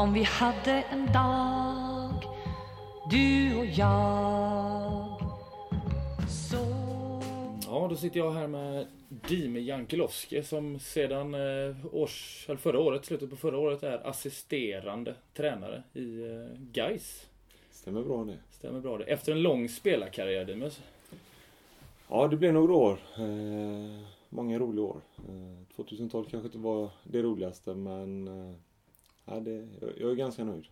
Om vi hade en dag Du och jag Så Ja, då sitter jag här med Dime Jankelovski som sedan eh, års, eller förra året, slutet på förra året är assisterande tränare i eh, Gais. Stämmer bra det. Stämmer bra det. Efter en lång spelarkarriär Dimes. Ja, det blev några år. Eh, många roliga år. Eh, 2012 kanske inte var det roligaste men eh, ja, det, jag, är ganska nöjd.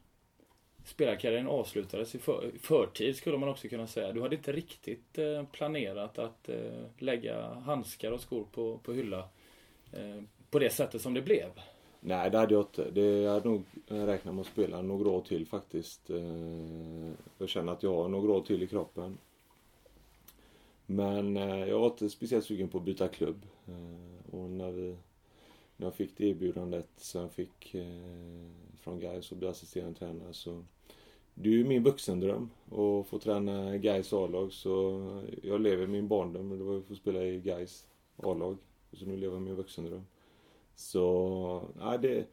Spelarkarriären avslutades i för, förtid skulle man också kunna säga. Du hade inte riktigt eh, planerat att eh, lägga handskar och skor på, på hylla eh, på det sättet som det blev. Nej, det hade jag inte. Det, jag hade nog räknat med att spela några år till faktiskt. Eh, jag känner att jag har några år till i kroppen. Men eh, jag var inte speciellt sugen på att byta klubb. Eh, och när, vi, när jag fick det erbjudandet som jag fick eh, från Gais och bli assisterande tränare så det är ju min vuxendröm att få träna Gais A-lag så jag lever min barndom och det var att få spela i Gais A-lag. Så nu lever jag min vuxendröm. Så, Nej, det,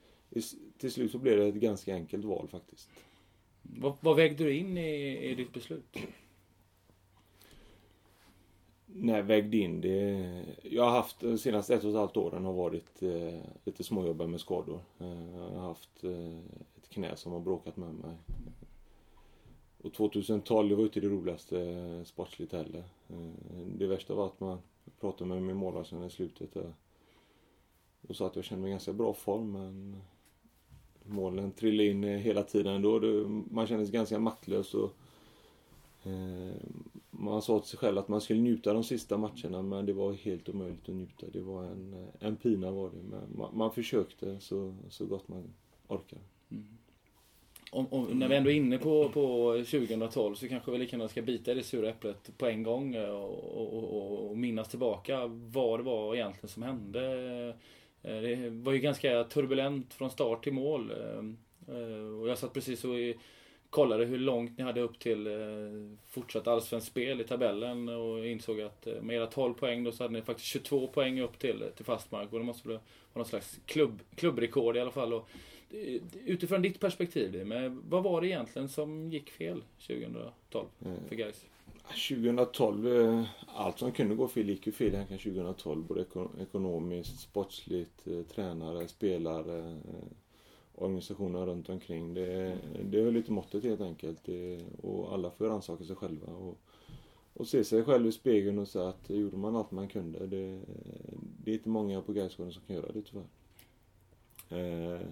till slut så blev det ett ganska enkelt val faktiskt. Vad, vad vägde du in i, i ditt beslut? När jag vägde in det. Jag har haft de senaste ett och ett halvt åren har varit eh, lite småjobbig med skador. Eh, jag har haft eh, ett knä som har bråkat med mig. Och 2012 det var inte det roligaste eh, sportsligt heller. Eh, det värsta var att man pratade med min målvakt i slutet. Där, och sa att jag kände mig i ganska bra form men målen trillade in eh, hela tiden ändå. Man kände sig ganska maktlös och Eh, man sa till sig själv att man skulle njuta de sista matcherna men det var helt omöjligt att njuta. Det var en, eh, en pina var det. Men man, man försökte så, så gott man orkade. Mm. Om, om, när vi ändå är inne på, på 2012 så kanske vi lika gärna ska bita i det sura äpplet på en gång eh, och, och, och, och minnas tillbaka vad det var egentligen som hände det var ju ganska turbulent från start till mål. Och jag satt precis och kollade hur långt ni hade upp till fortsatt allsvenskt spel i tabellen och insåg att med era 12 poäng då så hade ni faktiskt 22 poäng upp till, till fastmark och det måste vara någon slags klubb, klubbrekord i alla fall. Och, utifrån ditt perspektiv, men vad var det egentligen som gick fel 2012 för Gais? 2012, eh, allt som kunde gå fel gick ju fel egentligen 2012. Både ekonomiskt, sportsligt, eh, tränare, spelare, organisationerna runt omkring. Det, det höll lite måttet helt enkelt. Det, och alla får rannsaka sig själva. Och, och se sig själv i spegeln och säga att gjorde man allt man kunde. Det, det är inte många på Gaisgården som kan göra det tyvärr. Eh,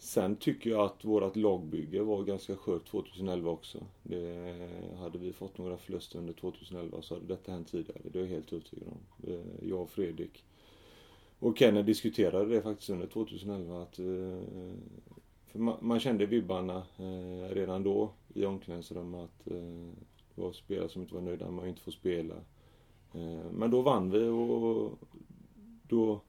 Sen tycker jag att vårt lagbygge var ganska skört 2011 också. Det, hade vi fått några förluster under 2011 så hade detta hänt tidigare. Det är jag helt övertygad om. Eh, jag och Fredrik och Kenny diskuterade det faktiskt under 2011. Att, eh, för man, kände vibbarna eh, redan då i omklädningsrummet att eh, det var spelare som inte var nöjda med att inte få spela. Eh, men då vann vi och då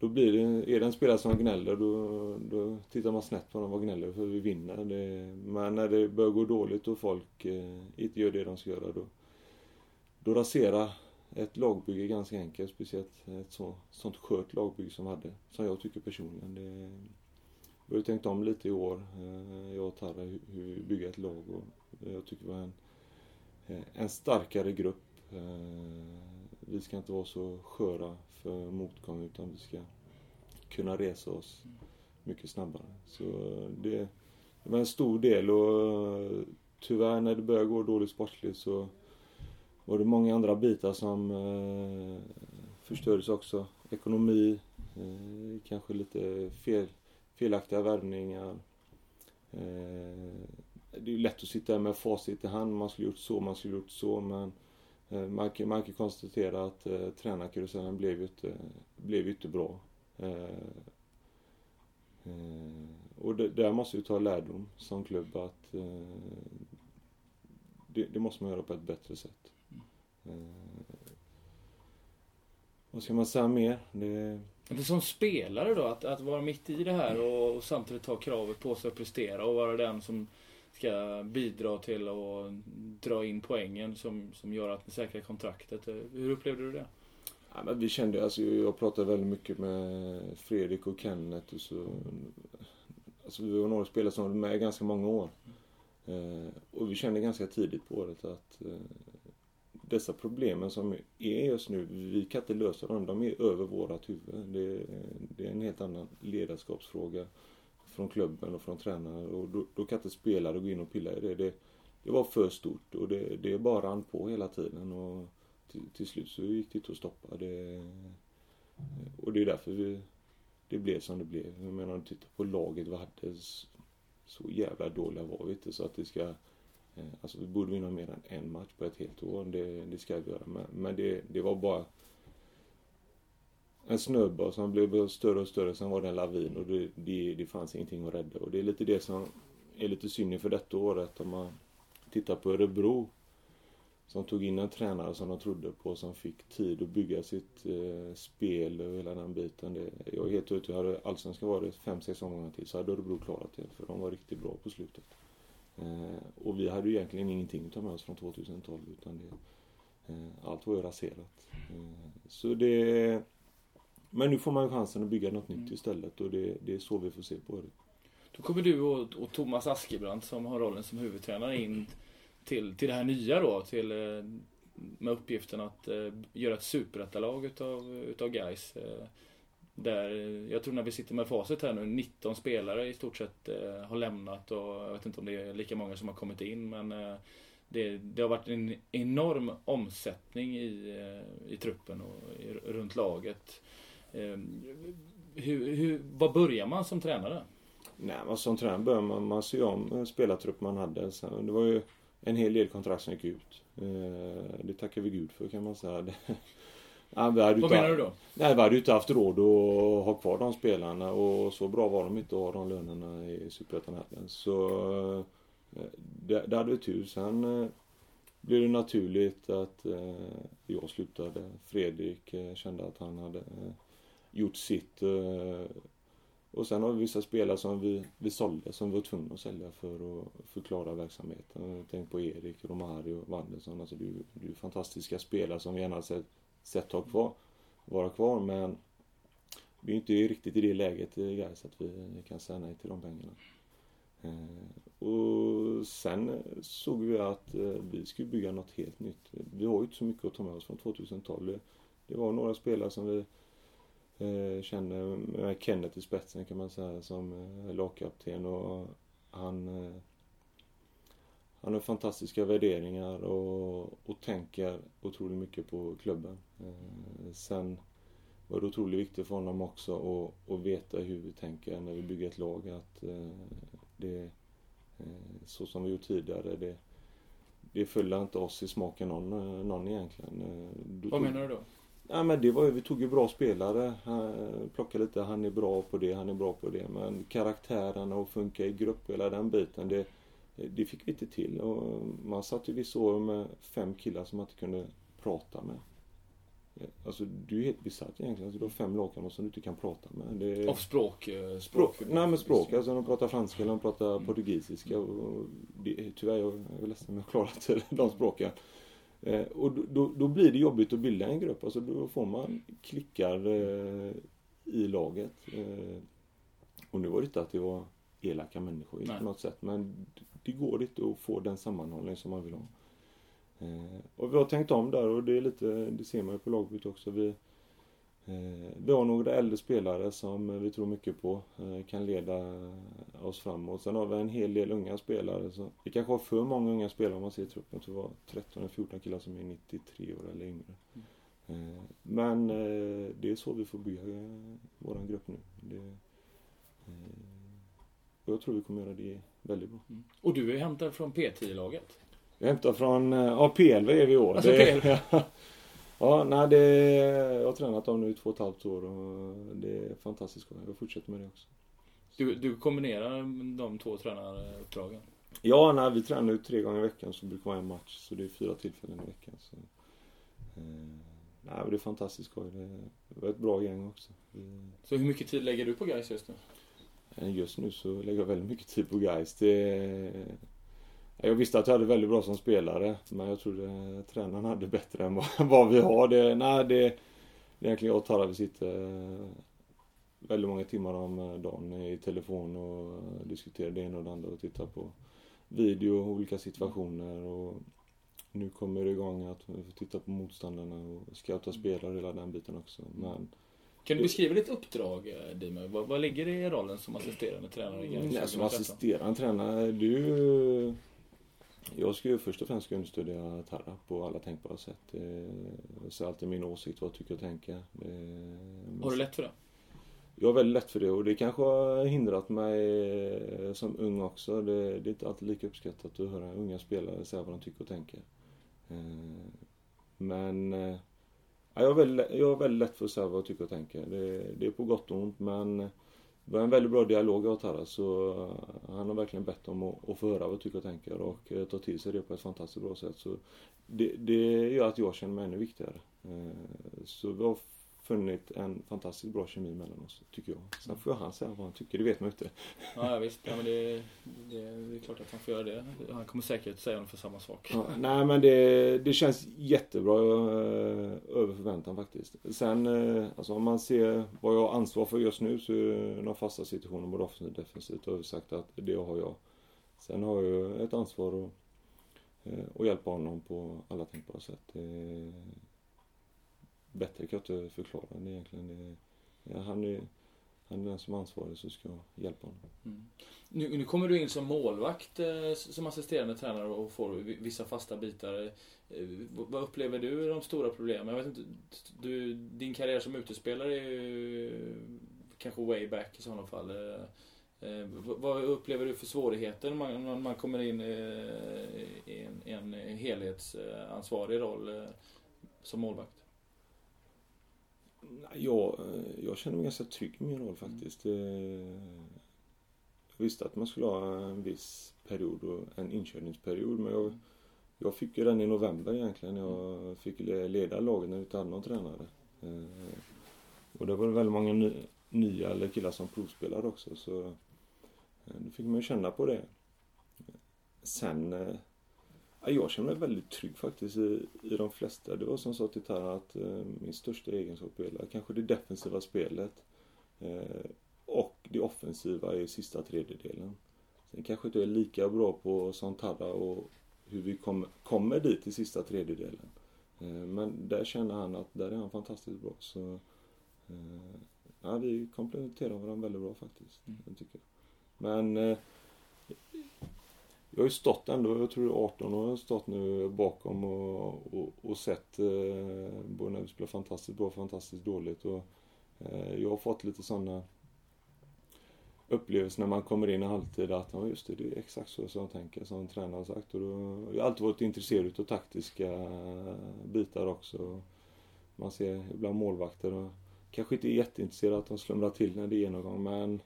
då blir det, är det en spelare som gnäller då, då tittar man snett på dem och gnäller för vi vinner. Det, men när det börjar gå dåligt och folk eh, inte gör det de ska göra då, då raserar ett lagbygge är ganska enkelt. Speciellt ett så, sånt skört lagbygge som vi hade. Som jag tycker personligen. Det, vi har tänkt om lite i år, eh, jag och Tarra, hur, vi bygger ett lag. Och jag tycker vi har en, eh, en starkare grupp. Eh, vi ska inte vara så sköra för motgång utan vi ska kunna resa oss mycket snabbare. Så det, det var en stor del och tyvärr när det börjar gå dåligt sportsligt så var det många andra bitar som eh, förstördes också. Ekonomi, eh, kanske lite fel, felaktiga värvningar. Eh, det är lätt att sitta med facit i hand. Man skulle gjort så, man skulle gjort så men Eh, man kan, man kan konstatera att eh, tränarkarusellen blev ju inte, blev inte bra. Eh, eh, och det, där måste vi ta lärdom som klubb att eh, det, det, måste man göra på ett bättre sätt. Eh, vad ska man säga mer? Det... För som spelare då, att, att vara mitt i det här och, och samtidigt ta kravet på sig att prestera och vara den som ska bidra till att dra in poängen som, som gör att ni säkrar kontraktet. Hur upplevde du det? Ja, men vi kände, alltså, jag pratade väldigt mycket med Fredrik och Kenneth och så alltså vi var några spelare som var med ganska många år. Eh, och vi kände ganska tidigt på året att eh, dessa problemen som är just nu, vi kan inte lösa dem. De är över vårat huvud. Det, det är en helt annan ledarskapsfråga från klubben och från tränare. Och då, då kan inte spelare gå in och pilla i det. Det, det var för stort och det, det bara rann på hela tiden. Och till, till slut så gick det inte att stoppa. Det, och det är därför vi, det blev som det blev. Jag menar om du tittar på laget vi hade så jävla dåliga var vi inte så att det ska eh, Eh, alltså vi borde vinna mer än en match på ett helt år. Det, det ska vi göra. Men, men det, det var bara en snöboll som blev större och större. Sen var det en lavin och det, det, det fanns ingenting att rädda. Och det är lite det som är lite synd för detta året. Om man tittar på Örebro som tog in en tränare som de trodde på, som fick tid att bygga sitt eh, spel och hela den biten. Det, jag är helt övertygad, hade Allsvenskan varit fem, sex omgångar till så hade Örebro klarat det, för de var riktigt bra på slutet. Eh, och vi hade ju egentligen ingenting att ta med oss från 2012, utan det, eh, allt var ju raserat. Eh, så det... Men nu får man ju chansen att bygga något nytt mm. istället och det, det är så vi får se på det. Då kommer du och, och Thomas Askebrandt som har rollen som huvudtränare in till, till det här nya då, till, eh, med uppgiften att eh, göra ett superettalag utav, utav guys. Där, jag tror när vi sitter med facit här nu, 19 spelare i stort sett eh, har lämnat och jag vet inte om det är lika många som har kommit in men eh, det, det har varit en enorm omsättning i, eh, i truppen och i, runt laget. Hur, hur, vad börjar man som tränare? Nej, men som tränare börjar man, man se om spelartrupp man hade. det var ju en hel del kontrakt som gick ut. Eh, det tackar vi Gud för kan man säga. Ja, Vad menar du då? Nej, vi hade ju inte haft råd att ha kvar de spelarna och så bra var de inte att ha de lönerna i Superettan heller. Så eh, det, det hade vi tur. Sen eh, blev det naturligt att jag slutade. Fredrik kände att han hade gjort sitt och sen har vi vissa spelare som vi, vi sålde, som vi var tvungna att sälja för att förklara verksamheten. Tänk på Erik, Romario, Wanderson. Alltså det är, det är fantastiska spelare som vi gärna sett, sätt ha kvar, vara kvar. Men vi är inte riktigt i det läget eh, guys att vi kan säga nej till de pengarna. Eh, och sen eh, såg vi att eh, vi skulle bygga något helt nytt. Vi har ju inte så mycket att ta med oss från 2012. Det var några spelare som vi Eh, känner med Kenneth i spetsen kan man säga som eh, lagkapten och han eh, han har fantastiska värderingar och, och tänker otroligt mycket på klubben. Eh, sen var det otroligt viktigt för honom också att, att veta hur vi tänker när vi bygger ett lag. Att eh, det, eh, så som vi gjort tidigare, det, det följer inte oss i smaken någon, någon egentligen. Vad menar du då? Ja men det var ju, vi tog ju bra spelare. plockade lite, han är bra på det, han är bra på det. Men karaktärerna och funka i grupp, hela den biten, det, det fick vi inte till. Och man satt ju vissa år med fem killar som man inte kunde prata med. Alltså du är helt besatt egentligen. Alltså, du har fem lagkamrater som du inte kan prata med. Det... Och språk? Eh, språk, språk nej men språk. Alltså de pratar franska eller de pratar mm. portugisiska. Och det, tyvärr, jag är ledsen om jag klarat de språken. Eh, och då, då, blir det jobbigt att bilda en grupp. Alltså då får man klickar eh, i laget. Eh, och nu var det inte att det var elaka människor på något sätt. Men det går inte att få den sammanhållning som man vill ha. Eh, och vi har tänkt om där och det är lite, det ser man ju på lagbyte också. Vi, Eh, vi har några äldre spelare som vi tror mycket på, eh, kan leda oss framåt. Sen har vi en hel del unga spelare. Så vi kanske har för många unga spelare om man ser truppen. Jag tror det var 13 eller 14 killar som är 93 år eller yngre. Mm. Men det är så vi får bygga våran grupp nu. Det, och jag tror vi kommer göra det väldigt bra. Mm. Och du är hämtad från P10-laget? Jag är hämtad från, ja PLV är vi i år. Alltså, det, PLV. Ja, nej, det, jag har tränat dem nu i två och ett halvt år och det är fantastiskt skoj. Jag fortsätter med det också. Du, du kombinerar de två tränaruppdragen? Ja, nej, vi tränar ju tre gånger i veckan så brukar vara en match. Så det är fyra tillfällen i veckan. Så, eh, nej, det är fantastiskt skoj. Det är ett bra gäng också. Så hur mycket tid lägger du på guys just nu? Eh, just nu så lägger jag väldigt mycket tid på guys. Det jag visste att jag hade väldigt bra som spelare, men jag trodde tränaren hade bättre än vad, vi har. Det, nej, det, det är egentligen jag och Tarra vi sitter eh, väldigt många timmar om eh, dagen i telefon och diskuterar det ena och det andra och tittar på video, och olika situationer och nu kommer det igång att vi får titta på motståndarna och scouta spelare och hela den biten också. Men kan du beskriva ditt uppdrag, eh, Dime? Vad, vad ligger det i rollen som assisterande tränare? Gais Nej, som 2013? assisterande tränare, ju... Jag ska ju först och främst understödja Tarra på alla tänkbara sätt. Eh, säger alltid min åsikt, vad jag tycker och tänker. Eh, Har du lätt för det? Jag har väldigt lätt för det och det kanske har hindrat mig som ung också. Det, det är inte alltid lika uppskattat att höra unga spelare säga vad de tycker och tänker. Men ja, jag, har väldigt, jag är väldigt lätt för att säga vad jag tycker och tänker. Det, det är på gott och ont men vi har en väldigt bra dialog jag och Tarra så eh, han har verkligen bett om att, att få höra vad jag tycker och tänker och eh, ta till sig det på ett fantastiskt bra sätt. Så det, det gör att jag känner mig ännu viktigare. Eh, så vi har funnit en fantastiskt bra kemi mellan oss, tycker jag. Sen får han säga vad han tycker, det vet man ju inte. Ja, visst. Ja, men det, det, det är klart att han får göra det. Han kommer säkert säga ungefär samma sak. Ja, nej men det, det känns jättebra eh, över förväntan faktiskt. Sen eh, alltså om man ser vad jag har ansvar för just nu så är några fasta situationer både offensivt och defensivt och jag har sagt att det har jag. Sen har jag ett ansvar att, eh, att hjälpa honom på alla tänkbara sätt. Bättre kan jag inte förklara det egentligen. Det, ja, han, är, han är den som är ansvarig så ska jag hjälpa honom. Mm. Nu, nu kommer du in som målvakt eh, som assisterande tränare och får vissa fasta bitar. Eh, vad upplever du är de stora problemen? Jag vet inte, du, din karriär som utespelare är ju kanske way back i sådana fall. Eh, eh vad- Vad upplever du för svårigheter när man, när man kommer in eh, i en, en helhetsansvarig roll eh, som målvakt? Jag, eh, jag känner mig ganska trygg i min roll faktiskt. Eh, Jag visste att man skulle ha en viss period, och en inkörningsperiod, men jag, jag fick ju den i november egentligen. Jag fick le- leda laget när vi hade någon tränare. Eh, Och det var väldigt många ny, nya eller killar som provspelade också, så då fick man ju känna på det. Sen jag känner mig väldigt trygg faktiskt i, i de flesta. Det var som jag sa till Tara att eh, min största egenskap är kanske det defensiva spelet. Eh, och det offensiva i sista tredjedelen. Sen kanske inte jag är lika bra på som Tara och hur vi kom, kommer dit i sista tredjedelen. Eh, men där känner han att där är han fantastiskt bra. Så eh, ja, vi kompletterar varandra väldigt bra faktiskt. Mm. Jag tycker. Men eh, jag har ju stått ändå, jag tror är 18 år, jag har stått nu bakom och, och, och sett eh, både när vi spelar fantastiskt bra och fantastiskt dåligt. Och, eh, jag har fått lite sådana upplevelser när man kommer in i halvtid att ja, just det, det är exakt så som jag tänker, som tränaren har sagt. Och då, jag har alltid varit intresserad av taktiska bitar också. Man ser ibland målvakter och kanske inte är jätteintresserad att de slumrar till när det är genomgång men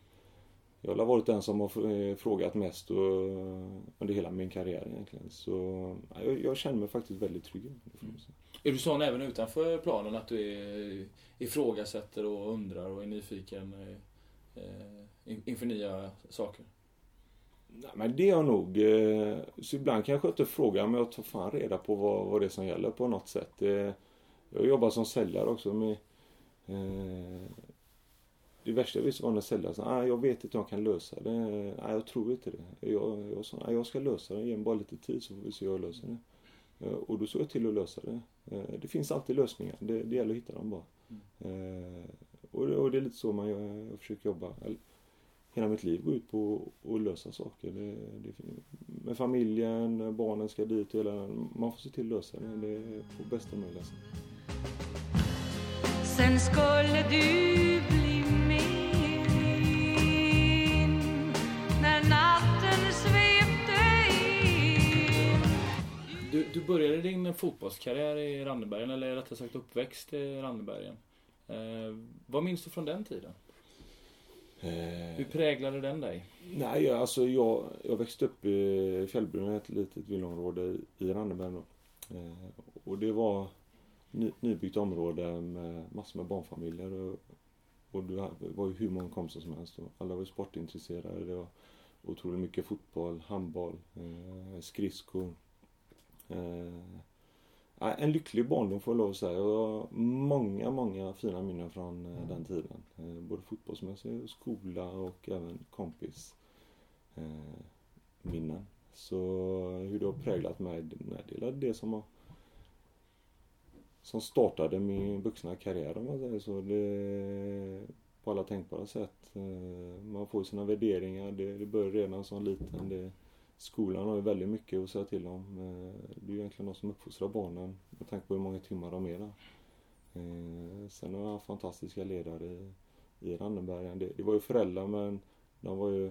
jag har varit den som har eh, frågat mest och, under hela min karriär egentligen. Så ja, jag, jag känner mig faktiskt väldigt trygg. säga. Är du sån även utanför planen att du är, ifrågasätter och undrar och är nyfiken eh, eh, in- inför nya saker? Nej, men det är jag nog. eh, Så ibland kanske jag inte frågar men jag tar fan reda på vad, vad det är som gäller på något sätt. Eh, Jag jobbar som säljare också med eh, det värsta jag visste var när säljaren sa ah, jag vet inte om jag kan lösa det. Nej, jag tror inte det. Jag, jag sa ah, jag ska lösa det. Ge mig bara lite tid så får vi se hur jag löser det. Eh, och då såg jag till att lösa det. Eh, det finns alltid lösningar. Det, det gäller att hitta dem bara. Mm. Och det, och det är lite så man gör, jag försöker jobba. Hela mitt liv går ut på att lösa saker. Det, det, med familjen, barnen ska dit och hela Man får se till att lösa det. Det är på bästa möjliga sätt. Sen skulle du Du, du började din fotbollskarriär i Rannebergen, eller rättare sagt uppväxt i Rannebergen. Eh, vad minns du från den tiden? Hur Eh, präglade den dig? nej, alltså jag, jag växte upp i Fjällbrunn, ett litet villaområde i, i Ranneberg. då. Eh, och det var ny, nybyggt område med massor med barnfamiljer. Och, och det var ju hur många kompisar som helst. Och alla var ju sportintresserade. Det var otroligt mycket fotboll, handboll, eh, skridskor. Eh, ja, en lycklig barndom får jag lov att säga. Jag har många, många fina minnen från eh, den tiden. Eh, både fotbollsmässigt, skola och även kompis eh, minnen. Så hur det har präglat mig, det är det som har som startade min vuxna karriär om man säger så. Det, på alla tänkbara sätt. Eh, man får sina värderingar, det, det börjar redan som liten. Det, skolan har ju väldigt mycket att säga till om. Eh, det är ju egentligen de som uppfostrar barnen med tanke på hur många timmar de är där. Eh, sen har jag haft fantastiska ledare i, i Rannebergen. Det, det var ju föräldrar men de var ju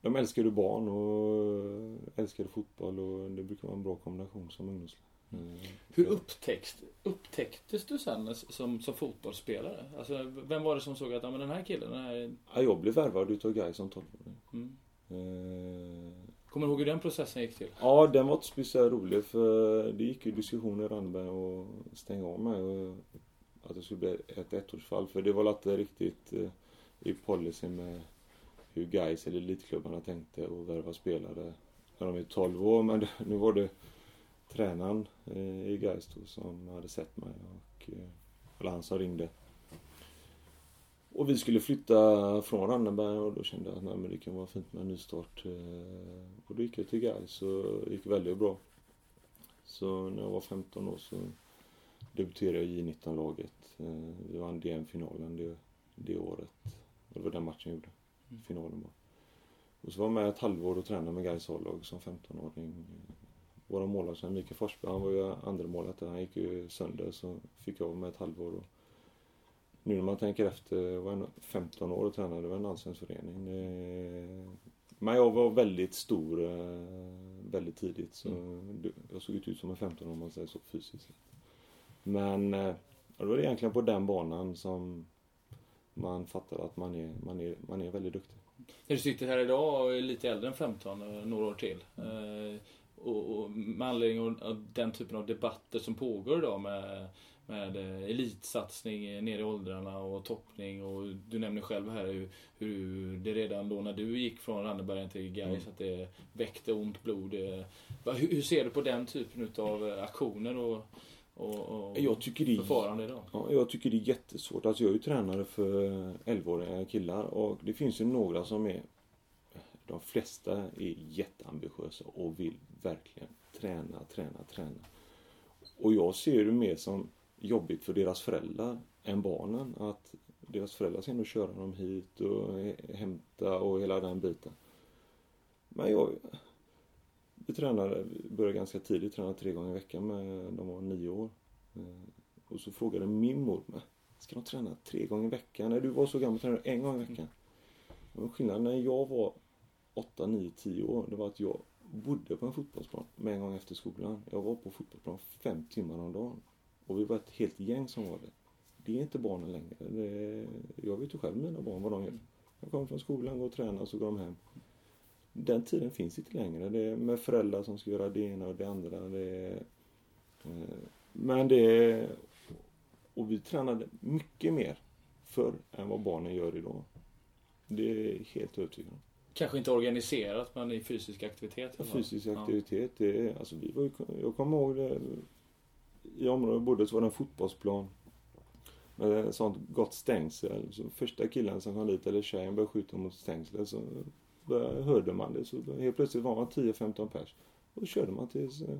de älskade barn och älskade fotboll och det brukar vara en bra kombination som ungdomslag. Eh, Hur upptäcks, upptäcktes du sen som, som fotbollsspelare? Alltså, vem var det som såg att ja, men den här killen, den här... Ja, jag blev värvad utav Gais som 12-åring. Mm. Eh, Kommer du ihåg hur den processen gick till? Ja, den var inte speciellt rolig för det gick ju diskussioner i Randberg och stänga av mig och att det skulle bli ett ettårsfall. För det var inte riktigt eh, i policy med hur guys eller elitklubbarna tänkte och värva spelare när de är 12 år. Men nu var det tränaren eh, i Gais som hade sett mig och eh, eller han som ringde. Och vi skulle flytta från Ranneberg och då kände jag att nej, men det kan vara fint med en nystart. eh, Och då gick jag till Gais och det gick väldigt bra. Så när jag var 15 år så debuterade jag i J19-laget. Eh, Vi vann DM-finalen det, det året. Och det var den matchen jag gjorde. Mm. Finalen var. Och så var jag med ett halvår och tränade med Gais A-lag som 15-åring. Våra målvakt, Mikael Forsberg, han var ju andra målet Han gick ju sönder så fick jag med ett halvår. Och nu när man tänker efter, jag var ändå 15 år och tränade, det var en allsvensk förening. Det... Men jag var väldigt stor eh, väldigt tidigt så det- jag såg ut som en 15 om man säger så fysiskt. Men eh, då var det egentligen på den banan som man fattar att man är, man är, man är väldigt duktig. När du sitter här idag och är lite äldre än 15, eh, några år till. eh, Och, och med anledning av- av den typen av debatter som pågår idag med, med eh, elitsatsning ner i åldrarna och toppning och du nämner själv här hur, hur det redan då när du gick från Rannebergen till Gais Mm. att det väckte ont blod. eh. Hur, hur ser du på den typen av eh, aktioner och, och, och Jag tycker det förfarande idag? Ja, jag tycker det är jättesvårt. Alltså jag är ju tränare för 11-åriga killar och det finns ju några som är de flesta är jätteambitiösa och vill verkligen träna, träna, träna. Och jag ser det mer som jobbigt för deras föräldrar än barnen. Att deras föräldrar ska ändå köra dem hit och hä- hämta och hela den biten. Men jag... Vi tränade, vi började ganska tidigt, tränade tre gånger i veckan med, de var nio år. Eh, Och så frågade min mor mig, ska de träna tre gånger i veckan? När du var så gammal tränade du en gång i veckan. Men skillnaden när jag var 8, 9, 10 år, det var att jag bodde på en fotbollsplan med en gång efter skolan. Jag var på fotbollsplan fem timmar om dagen. Och vi var ett helt gäng som var det. Det är inte barnen längre. Det är, jag vet ju själv mina barn vad de gör. De kommer från skolan, går och tränar och så går de hem. Den tiden finns inte längre. Det är med föräldrar som ska göra det ena och det andra. Det är, eh, men det är, och vi tränade mycket mer förr än vad barnen gör idag. Det är helt övertygad om. Kanske inte organiserat men i fysisk aktivitet. fall. Fysisk Ja. aktivitet, det är, alltså vi var ju, jag kommer ihåg det, i området bodde så var det en fotbollsplan med ett sånt gott stängsel. Så första killen som kom dit, eller tjejen, började skjuta mot stängslet så började, hörde man det. Så helt plötsligt var man 10-15 pers. Och då körde man tills eh,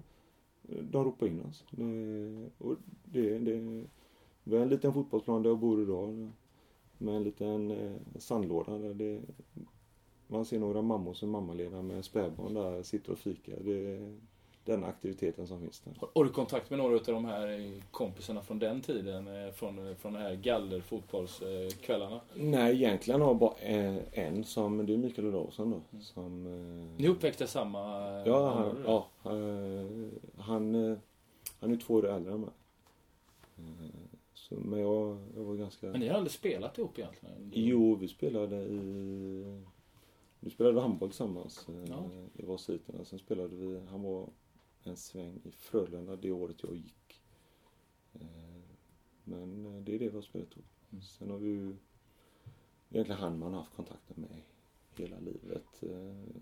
de ropade in oss. Det, och det, det, det var en liten fotbollsplan där jag bor idag. Med en liten eh, sandlåda. Där det, man ser några mammor som mammaledare med spädbarn där sitter och fikar. Det är den aktiviteten som finns där. Har du kontakt med några av de här kompisarna från den tiden? eh, Från, från de här gallerfotbollskvällarna? Nej, egentligen har jag bara en, en som, det är Mikael Olausson då. Som, eh, Ni i samma ja, han, ja, eh, han, eh, han är två år äldre än mig. Eh, Så, men jag, jag var ganska... Men ni har aldrig spelat ihop egentligen? Jo, vi spelade i... Vi spelade handboll tillsammans eh, Ja. i Vasahiterna. Sen spelade vi, han var en sväng i Frölunda det året jag gick. Eh, Men eh, det är det vi har spelat ihop. Mm. Sen har vi ju egentligen han man har haft kontakten med hela livet.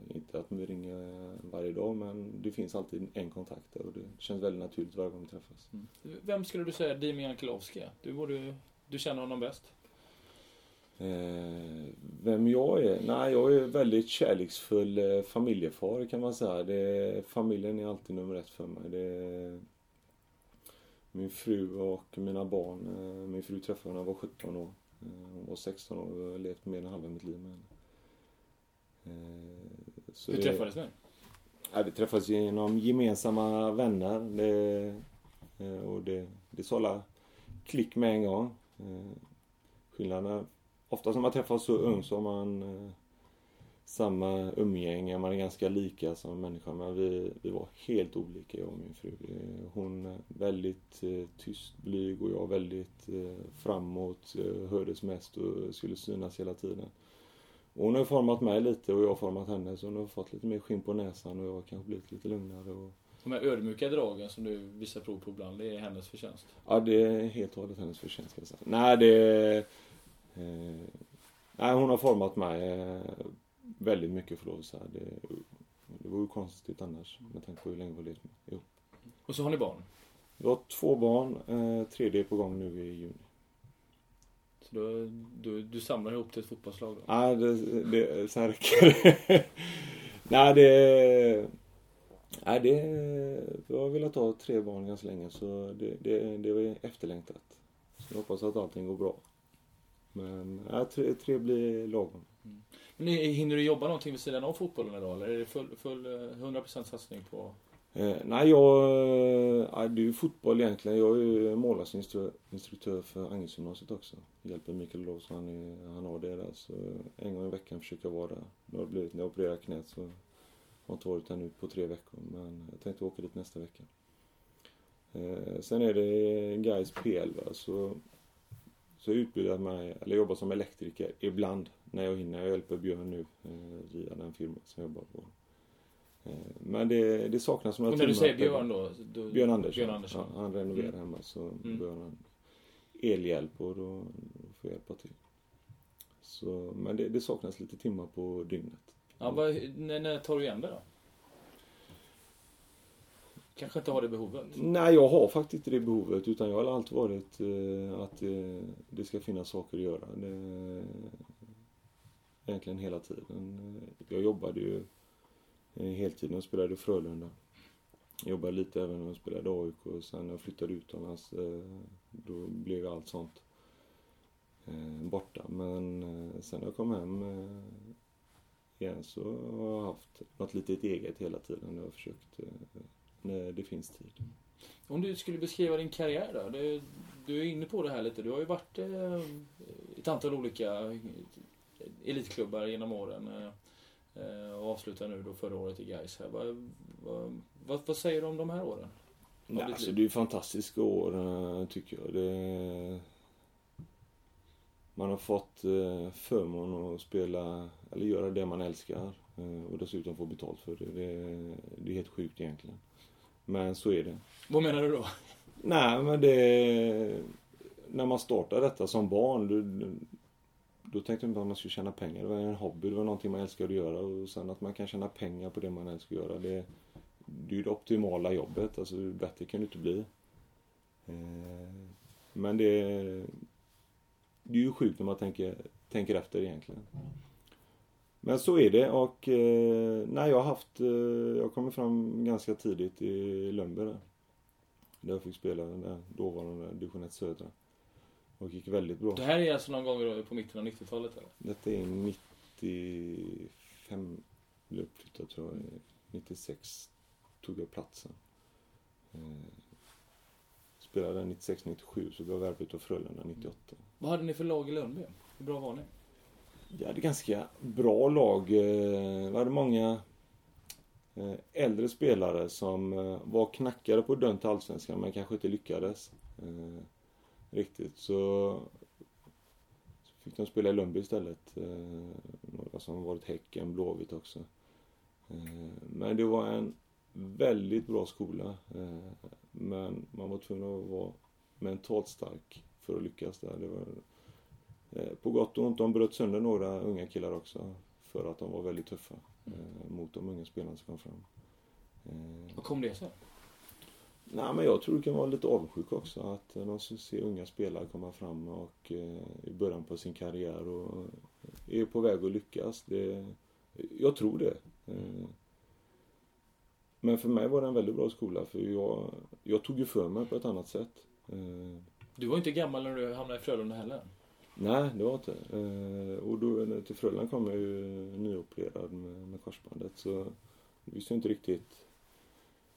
Inte att vi ringer varje dag men det finns alltid en kontakt där och det känns väldigt naturligt varje gång vi träffas. Vem skulle du säga Dimian Kilovski är? Du, borde, du känner honom bäst. Eh, vem jag är? Nej, jag är väldigt kärleksfull eh, familjefar kan man säga. Det, familjen är alltid nummer ett för mig. Det är min fru och mina barn. Eh, min fru träffade när jag var 17 år. Hon var 16 år och jag har levt mer än halva mitt liv med henne. Så Hur det- träffades ni? Ja, vi träffades genom gemensamma vänner. Det, och det, det sa alla klick med en gång. Skillnaden är, oftast när man träffas så ung så har man eh, samma umgänge, man är ganska lika som människa. Men vi, vi var helt olika jag och min fru. Eh, Hon är väldigt eh, tyst, blyg och jag väldigt eh, framåt, hördes mest och skulle synas hela tiden. Och hon har format mig lite och jag har format henne så hon har fått lite mer skinn på näsan och jag har kanske blivit lite lugnare. Och... De här ödmjuka dragen som du visar prov på ibland, det är hennes förtjänst. Ja, det är helt och hållet hennes förtjänst ska jag säga. Nej, det... Eh... Nej, hon har format mig eh, väldigt mycket för lov att säga. Det, det vore konstigt annars med tanke på hur länge vi har levt. Jo. Och så har ni barn. Vi har två barn, eh, tredje är på gång nu i juni. Så då, du, du samlar ihop till ett fotbollslag då. Nej, det, det, sen räcker det. Nej, det... Nej, det... Jag har velat ha tre barn ganska länge så det, det, det var efterlängtat. Så jag hoppas att allting går bra. Men ja, tre, tre blir lagom. Men ni, hinner du jobba någonting vid sidan av fotbollen idag eller är det full, full eh, 100% satsning på... Eh, nej, jag... Ja, det är ju fotboll egentligen. Jag är ju målvaktsinstruktör för Agnesgymnasiet också. Hjälper Mikael Loos, han, är- han har det där. Så en gång i veckan försöker jag vara där. Nu har det blivit, när jag opererade knät så har jag inte varit där nu på tre veckor. Men jag tänkte åka dit nästa vecka. Eh, sen är det Gais P11 så, så jag utbildar mig, eller jobbar som elektriker ibland när jag hinner. Jag hjälper Björn nu eh, via den firman som jag jobbar på. Eh, men det, det saknas några Och när du timmar säger Björn då? då Björn Andersson. Björn Andersson. Ja, han renoverar Mm. hemma så Mm. behöver han elhjälp och då, då får jag hjälpa till. Så, men det, det saknas lite timmar på dygnet. Ja, vad, när, när tar du igen det då? Kanske inte har det behovet? Nej, jag har faktiskt inte det behovet utan jag har alltid varit eh, att eh, det ska finnas saker att göra. Det, eh, egentligen hela tiden. Eh, jag jobbade ju eh, heltid när jag spelade i Frölunda. Jag jobbade lite även när jag spelade AIK och sen när jag flyttade utomlands eh, då blev allt sånt borta. Men sen när jag kom hem igen så har jag haft något litet eget hela tiden. Jag har försökt när det finns tid. Om du skulle beskriva din karriär då? Du, du är inne på det här lite. Du har ju varit eh, ett antal olika elitklubbar genom åren. Eh, och avslutar nu då förra året i Gais här. Vad, vad, vad, vad säger du om de här åren? Nej, alltså det är fantastiska år eh, tycker jag. Det, man har fått eh, förmån att spela, eller göra det man älskar eh, och dessutom få betalt för det. det. Det är helt sjukt egentligen. Men så är det. Vad menar du då? Nej, men det... När man startade detta som barn, då, då tänkte man inte att man skulle tjäna pengar. Det var en hobby, det var någonting man älskade att göra. Och sen att man kan tjäna pengar på det man älskar att göra, det, det är ju det optimala jobbet. Alltså, bättre kan det inte bli. Eh, Men det, det är ju sjukt när man tänker, tänker efter egentligen. Men så är det och eh, nej, jag har haft, eh, jag kommer fram ganska tidigt i Lönnberg där. Där jag fick spela den där dåvarande division 1 södra. Och gick väldigt bra. Det här är alltså någon gång på mitten av 90-talet eller? Detta är 95, blev uppflyttad tror jag. 96 tog jag platsen. Eh, spelade 96-97 så gav Värvet och Frölunda 98. Vad hade ni för lag i Lönnby? Hur bra var ni? Vi hade ganska bra lag. Eh, vi hade många eh, äldre spelare som eh, var knackade på dörren till Allsvenskan men kanske inte lyckades riktigt. Så fick de spela i Lundby istället. Några som varit Häcken, Blåvitt också. Men det var en väldigt bra skola. Men man var tvungen att vara mentalt stark för att lyckas där. Det var på gott och ont, de bröt sönder några unga killar också. För att de var väldigt tuffa eh, mot de unga spelarna som kom fram. Eh, Vad kom det sig? Nej, men jag tror det kan vara lite avundsjuk också. Att eh, som ser unga spelare komma fram och eh, i början på sin karriär och är på väg att lyckas. Det, jag tror det. Eh, men för mig var det en väldigt bra skola för jag, jag tog ju för mig på ett annat sätt. Eh, Du var inte gammal när du hamnade i Frölunda heller. Nej, det var inte. Eh, och då till Frölunda kom jag ju nyopererad med, med korsbandet så jag visste inte riktigt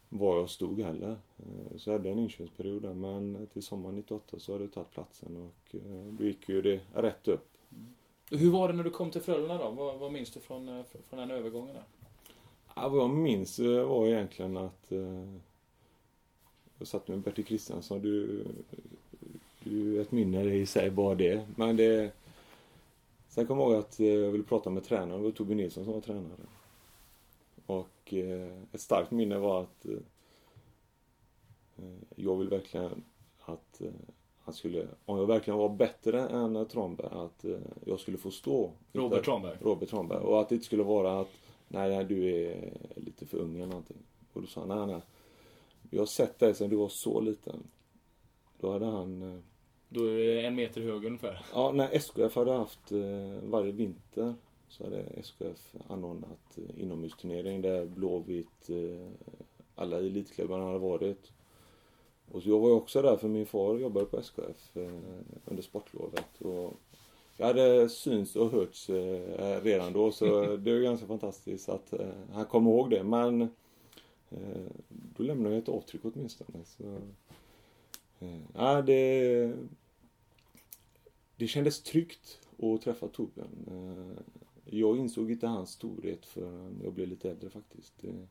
var jag stod heller. Eh, Så jag hade en inkörningsperiod där men till sommaren 98 så hade jag tagit platsen och eh, då gick ju det rätt upp. Hur var det när du kom till Frölunda då? Vad, vad minns du från, från den övergången? Där? Ja, vad jag minns var egentligen att jag satt med Bertil Kristiansson. Du, du ett minne i sig bara det. Men det... Sen kom jag ihåg att eh, jag ville prata med tränaren. Det var Tobbe Nilsson som var tränare. Och eh, ett starkt minne var att eh, jag vill verkligen att han skulle, om jag verkligen var bättre än Tranberg, att jag skulle få stå. Robert Tranberg. Robert Tranberg. Och att det inte skulle vara att nej, nej, du är lite för ung eller någonting. Och då sa han, nej, nej. Jag har sett dig sedan du var så liten. Då hade han, eh, Då är det en meter hög ungefär. ja, när SKF hade haft eh, varje vinter så hade SKF anordnat eh, inomhusturnering där Blåvitt, alla elitklubbarna hade varit. Och jag var ju också där för min far jobbade på SKF under sportlovet. Och jag hade synts och hörts redan då så det är ganska fantastiskt att han kom ihåg det. Men då lämnade jag ett avtryck åtminstone. Så, Eh, ja, det, det kändes tryggt att träffa Torbjörn. Eh, jag insåg inte hans storhet förrän jag blev lite äldre faktiskt. Eh,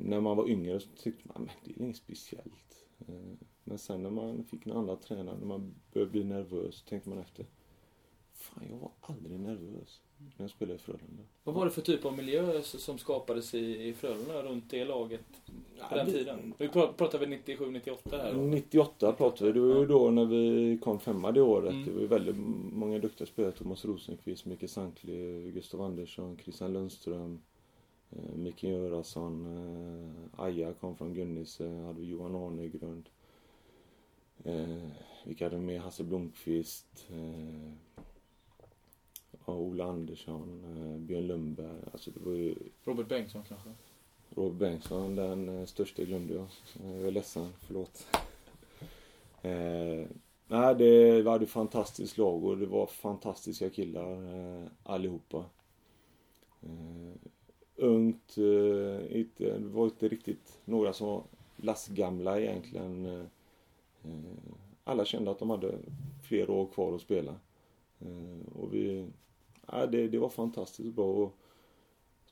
när man var yngre så tyckte man att det är inget speciellt. Men sen när man fick en annan tränare, när man började bli nervös, så tänkte man efter. Fan, jag var aldrig nervös jag spelade i Frölunda. Vad var det för typ av miljö som skapades i, i Frölunda runt det laget på den det- tiden? Vi pra- pratar väl 97-98 här då? 98 pratade vi. Det var ju då när vi kom femma det året. Mm. Det var ju väldigt många duktiga spelare. Thomas Rosenqvist, Micke Sankli, Gustav Andersson, Christian Lundström, eh, Micke Göransson, eh, Aja kom från Gunnise, hade vi Johan Arnegrund. Eh, vilka hade vi med? Hasse Blomqvist. Eh, ja, Ola Andersson, eh, Björn Lundberg. Alltså det var ju Robert Bengtsson kanske? Robert Bengtsson, den eh, största glömde jag. Jag är ledsen, förlåt. Eh, nej, det hade ett fantastiskt lag och det var fantastiska killar eh, allihopa. Eh, ungt, eh, inte, det var inte riktigt några som var lastgamla egentligen. Eh, eh, alla kände att de hade flera år kvar att spela. Och vi, ja, det, det var fantastiskt bra. Och,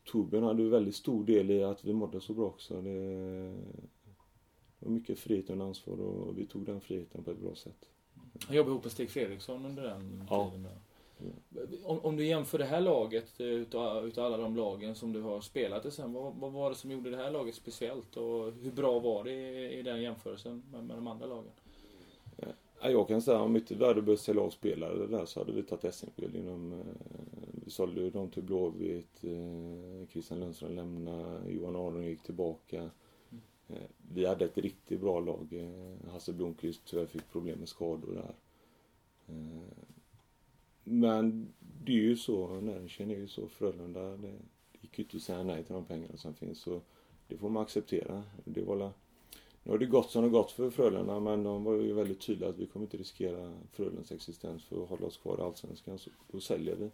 Torbjörn hade väldigt stor del i att vi mådde så bra också. Det var mycket frihet och ansvar och vi tog den friheten på ett bra sätt. Han jobbade ihop med Stig Fredriksson under den Ja. tiden. Om, om du jämför det här laget eh, utav, utav alla de lagen som du har spelat i sen. Vad, vad var det som gjorde det här laget speciellt? Och hur bra var det i, i den jämförelsen med, med de andra lagen? Ja, jag kan säga om inte hade behövt sälja av spelare där så hade vi tagit SM-guld inom... Eh, vi sålde ju dem till Blåvitt. Eh, Christian Lundström lämnade. Johan Aron gick tillbaka. Eh, vi hade ett riktigt bra lag. Hasse Blomqvist tyvärr fick problem med skador där. Men det är ju så, näringen är ju så. Frölunda, det, gick ju inte att säga nej till de pengarna som finns. Så det får man acceptera. Det var nu har det gått som det gått för Frölunda men de var ju väldigt tydliga att vi kommer inte riskera Frölundas existens för att hålla oss kvar i Allsvenskan. Så då säljer vi.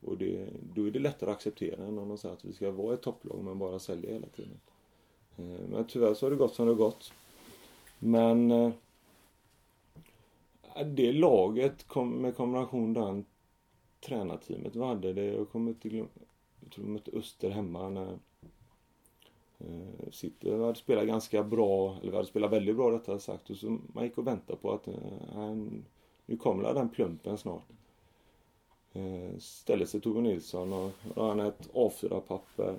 Och det, då är det lättare att acceptera än om de säger att vi ska vara ett topplag men bara sälja hela tiden. Eh, men tyvärr så har det gått som det har gått. Men eh, äh, det laget kom, med kombination den tränarteamet vi hade, det, jag kommer inte glömma, jag tror de mötte Öster hemma när Eh, City hade spelat ganska bra, eller vi hade spelat väldigt bra rättare sagt. Och så man gick och väntade på att eh, han, nu kommer den plumpen snart. Eh, ställde sig Tove Nilsson och då har han ett A4-papper.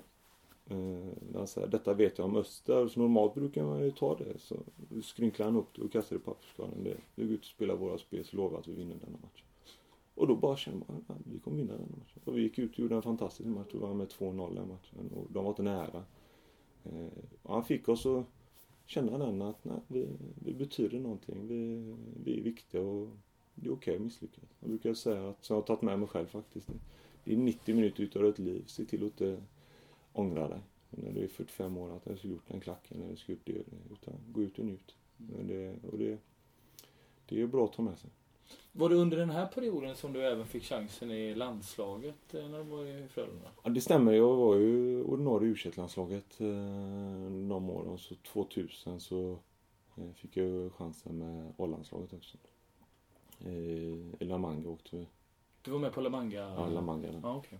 Där han säger detta vet jag om Öster. Så normalt brukar man ju ta det. Så skrynklar han upp det och kastar det i papperskorgen. Det, vi går ut och spelar våra spel så lovar att vi vinner denna match. Och då bara känner man att vi kommer vinna den matchen. Och vi gick ut och gjorde en fantastisk match och vann med 2-0 den matchen. Och de var inte nära. Eh, och han fick oss att känna den att nej, vi, vi betyder någonting. Vi, vi är viktiga och det är okej okay att misslyckas. Jag brukar säga att, som jag har tagit med mig själv faktiskt. Det är 90 minuter utav ett liv. Se till att inte ångra dig. När du är 45 år att jag skulle gjort den klacken eller skulle gjort det. Utan gå ut och njut. Men det, och det, det är bra att ta med sig. Var det under den här perioden som du även fick chansen i landslaget eh, när du var i Frölunda? Ja, det stämmer. Jag var ju ordinarie u landslaget eh, de åren. Så 2000 så eh, fick jag chansen med A-landslaget också. I La Manga åkte vi. Du var med på La Manga? Ja, La Manga. Ja, okay.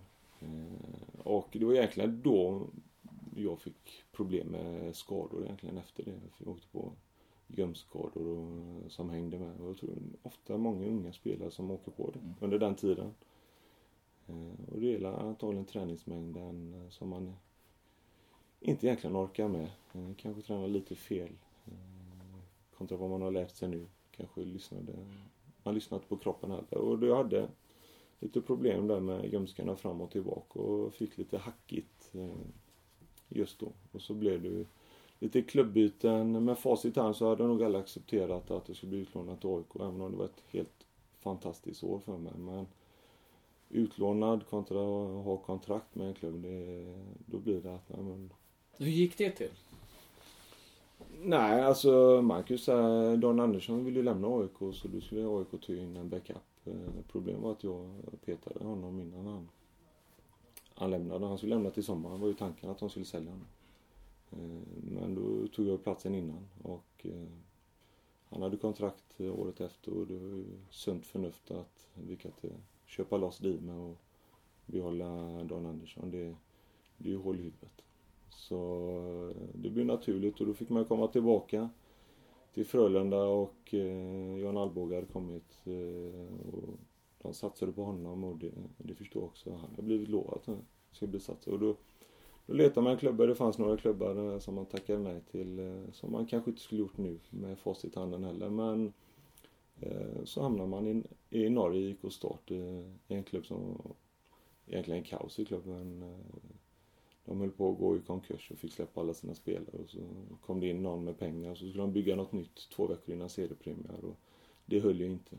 Och det var egentligen då jag fick problem med skador egentligen efter det. Jag åkte på gömskador och, som hängde med. Och jag tror ofta många unga spelare som åker på det mm. under den tiden. Eh, och det gäller antagligen träningsmängden eh, som man inte egentligen orkar med. Eh, kanske tränar lite fel kontra vad man har lärt sig nu. Kanske lyssnade, man lyssnat på kroppen heller. Och jag hade lite problem där med ljumskarna fram och tillbaka och fick lite hackigt just då. Och så blev det lite klubbyten. Med facit hand så hade nog alla accepterat att det skulle bli utlånat till AIK även om det var ett helt fantastiskt år för mig. Men utlånad kontra att ha kontrakt med en klubb, det, då blir det att... men... Hur gick det till? Nej, alltså Marcus, Dan Andersson ville ju lämna AIK så då skulle AIK ta in en backup. Eh, problemet var att jag petade honom innan han, han lämnade. Han skulle lämna till sommaren var ju tanken att de skulle sälja honom. Eh, men då tog jag platsen innan och eh, han hade kontrakt eh, året efter och det var ju sunt förnuft att vi kan inte köpa loss Dime och behålla Dan Andersson. Det, det är ju hål i huvudet. Så det blev naturligt och då fick man komma tillbaka till Frölunda och eh, Jan Alvbåge hade kommit eh, och de satsade på honom och det, det förstår jag också. Han har blivit lovad att han skulle bli satsad och då då letade man klubbar. Det fanns några klubbar eh, som man tackade nej till. Eh, som man kanske inte skulle gjort nu med facit i handen heller. Men eh, så hamnar man i, i Norge, IK Start, eh, i en klubb som egentligen kaos i klubben. De höll på att gå i konkurs och fick släppa alla sina spelare. Och så kom det in någon med pengar och så skulle de bygga något nytt två veckor innan seriepremiär. Och det höll ju inte.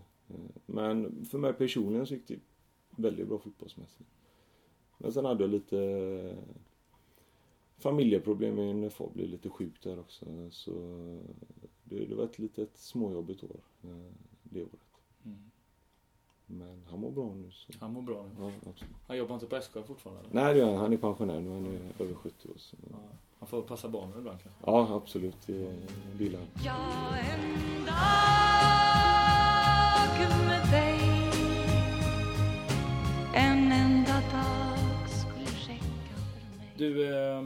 Men för mig personligen så gick det väldigt bra fotbollsmässigt. Men sen hade jag lite familjeproblem med min far blev lite sjuk där också. Så det, det var ett litet småjobbigt år eh, det året. Mm. Men han mår bra nu. Så. Han mår bra nu? Ja, absolut. Han jobbar inte på SK fortfarande? Eller? Nej, det gör han. Han är pensionär nu. Han är över 70 år. Så. Ja, han får passa barnen ibland kanske? Ja, absolut. Det gillar han. Ja, en dag med dig En enda dag Du, eh,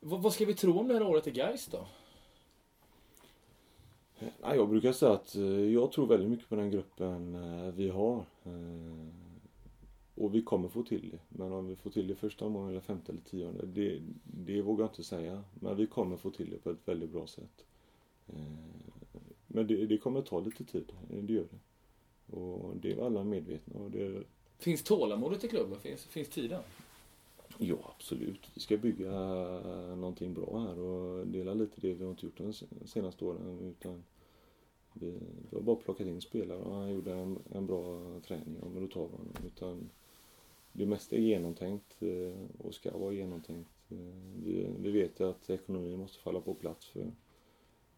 vad, vad ska vi tro om det här året i Gais då? Ja, jag brukar säga att eh, jag tror väldigt mycket på den gruppen eh, vi har. Eh, och vi kommer få till det. Men om vi får till det första omgången eller femte eller tionde, det, det vågar jag inte säga. Men vi kommer få till det på ett väldigt bra sätt. Men det, det kommer ta lite tid, det gör det. Och det är alla medvetna och det... Finns tålamodet i klubben? Finns, finns tiden? Ja, absolut. Vi ska bygga någonting bra här och dela lite det vi har inte gjort de senaste åren. Utan vi, vi har bara plockat in spelare och han gjorde en, en bra träning, men då tar vi honom. Utan det mesta är genomtänkt eh, och ska vara genomtänkt. Eh, vi, vi vet att ekonomin måste falla på plats för,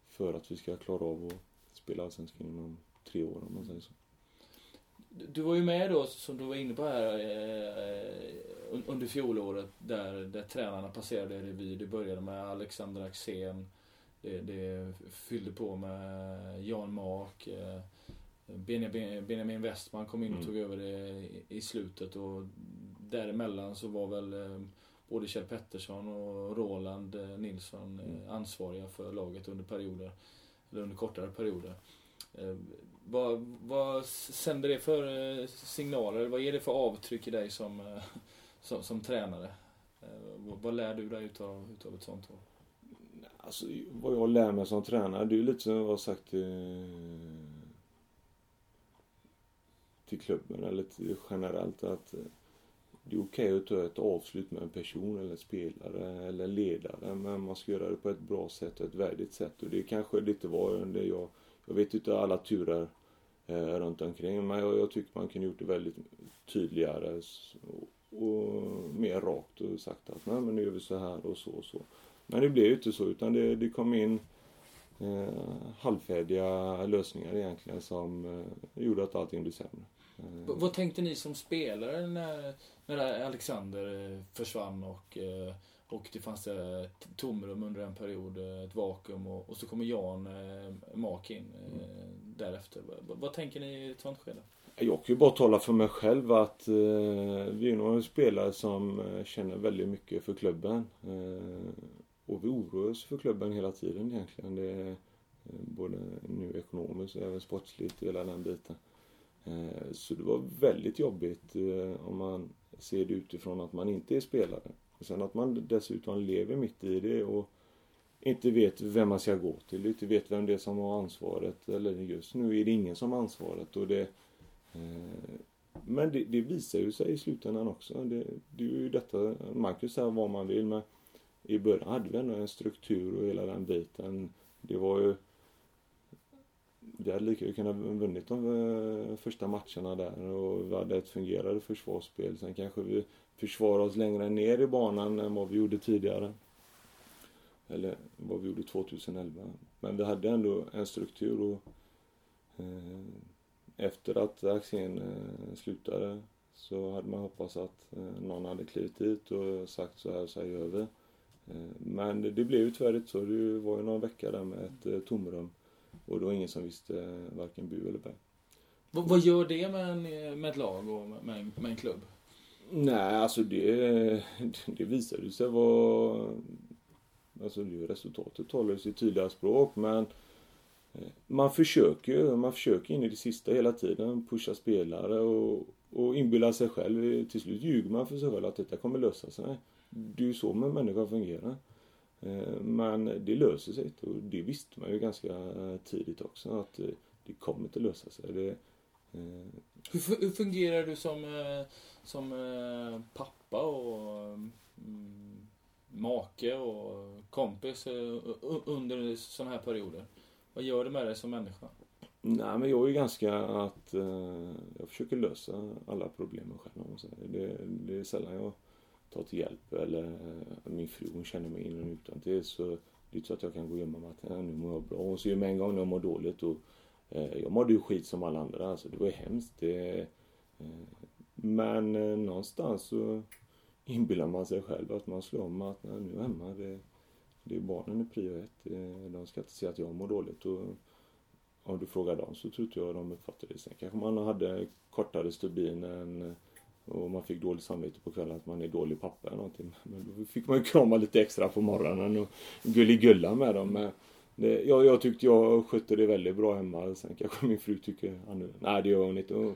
för att vi ska klara av att spela Allsvenskan inom tre år om man säger så. Du var ju med då, som du var inne på här, eh, under fjolåret där, där tränarna passerade revy. Det började med Alexander Axén. Det, det fyllde på med Jan Mak. Eh, Benjamin Westman kom in och mm. tog över det i slutet och däremellan så var väl eh, både Kjell Pettersson och Roland Nilsson mm. ansvariga för laget under perioder, eller under kortare perioder. Eh, vad, vad sänder det för eh, signaler? Vad ger det för avtryck i dig som, eh, som, som tränare? Eh, vad, lär du dig utav, utav ett sånt år? Alltså, vad jag lär mig som tränare, det är lite som jag har sagt till, till klubben eller till generellt att det är okej att ta ett avslut med en person eller en spelare eller en ledare men man ska göra det på ett bra sätt och ett värdigt sätt och det kanske lite var under jag, jag vet inte alla turer eh, runt omkring men jag, jag tycker man kunde gjort det väldigt tydligare och, och mer rakt och sagt att nej men nu gör vi så här och så och så. Men det blev ju inte så utan det, det kom in eh, halvfärdiga lösningar egentligen som eh, gjorde att allting blev sämre. Eh. V- vad tänkte ni som spelare när, när Alexander eh, försvann och, eh, och det fanns ett tomrum under en period, eh, ett vakuum och, och så kommer Jan Mak in därefter. V- vad tänker ni i ett sånt skede? Jag kan ju bara tala för mig själv att eh, vi är några spelare som eh, känner väldigt mycket för klubben. Eh, och vi oroar oss för klubben hela tiden egentligen. Det är, eh, både nu ekonomiskt och även sportsligt, hela den biten. Eh, så det var väldigt jobbigt eh, om man ser det utifrån att man inte är spelare. Och sen att man dessutom lever mitt i det och inte vet vem man ska gå till, inte vet vem det är som har ansvaret. Eller just nu är det ingen som har ansvaret. Och det, eh, men det, det visar ju sig i slutändan också. Det, det är ju detta, man kan ju säga vad man vill men i början hade vi ändå en struktur och hela den biten. Det var ju vi hade lika gärna kunnat vunnit de eh, första matcherna där och vi hade ett fungerande försvarsspel. Sen kanske vi försvara oss längre ner i banan än vad vi gjorde tidigare. Eller vad vi gjorde 2011. Men vi hade ändå en struktur och eh, efter att Axén eh, slutade så hade man hoppats att eh, någon hade klivit dit och sagt så här, så här gör vi. Eh, men det, det blev ju tyvärr inte så. Det var ju någon vecka där med ett eh, tomrum. Och det var ingen som visste eh, varken bu eller bä. Vad, vad gör det med, en, med ett lag och med en, med en klubb? Nej, alltså det, det visade sig vara... Alltså det resultatet talar ju sitt tydliga språk men eh, man försöker man försöker in i det sista hela tiden pusha spelare och, och inbilla sig själv. Till slut ljuger man för sig själv att detta kommer lösa sig. Det är ju så med människor fungerar. Eh, men det löser sig inte och det visste man ju ganska tidigt också att eh, det kommer inte lösa sig. Det, hur, hur fungerar du som, eh, som eh, pappa och mm, make och kompis eh, under sådana här perioder? Vad gör det med dig som människa? Nej, men jag är ganska att eh, jag försöker lösa alla problemen själv. om man säger. Det, det är sällan jag tar till hjälp eller eh, min fru hon känner mig in och utan till så det är inte så att jag kan gå och gömma mig att äh, nu mår jag bra. Hon ser ju med en gång när jag mår dåligt och Eh, jag mådde ju skit som alla andra. Alltså, det var ju hemskt. Det, eh, men eh, någonstans så inbillar man sig själv att man slår om att "Nej, nu är hemma. Det, det är barnen i prio ett. De ska inte se att jag mår dåligt. Och, om du frågar dem så tror inte jag de uppfattar det. Sen kanske man hade kortare stubin än och man fick dåligt samvete på kvällen att man är dålig pappa eller någonting. Men då fick man ju krama lite extra på morgonen och gulligulla med dem. Det, jag, jag tyckte jag skötte det väldigt bra hemma. Sen kanske min fru tycker annorlunda. Nej det gör hon inte.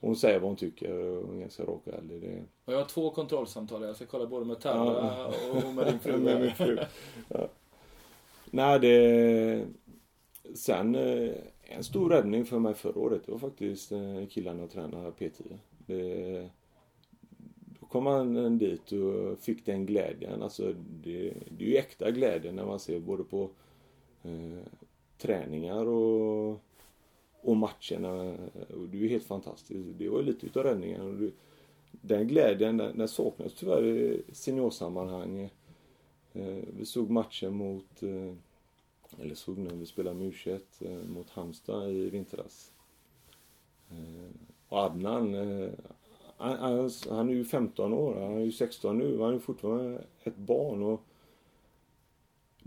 Hon, säger vad hon tycker och hon är ganska rak och ärlig. Det, Och jag har två kontrollsamtal. Jag ska kolla både med Terra och med din fru. med min fru. Ja. Nej, det... Sen, eh, en stor räddning för mig förra året, det var faktiskt eh, killarna och träna P10. Det, då kom man dit och fick den glädjen. Alltså, det, det är ju äkta glädje när man ser både på eh, träningar och, och matcherna. Och det är helt fantastiskt. Det var ju lite utav räddningen. Och det, den glädjen, den, den saknas tyvärr i seniorsammanhang. Eh, vi såg matchen mot, eh, eller såg när vi spelade med U21 eh, mot Halmstad i vintras. Eh, och Adnan, eh, han, han, han är ju 15 år, han är ju 16 nu, han är fortfarande ett barn. och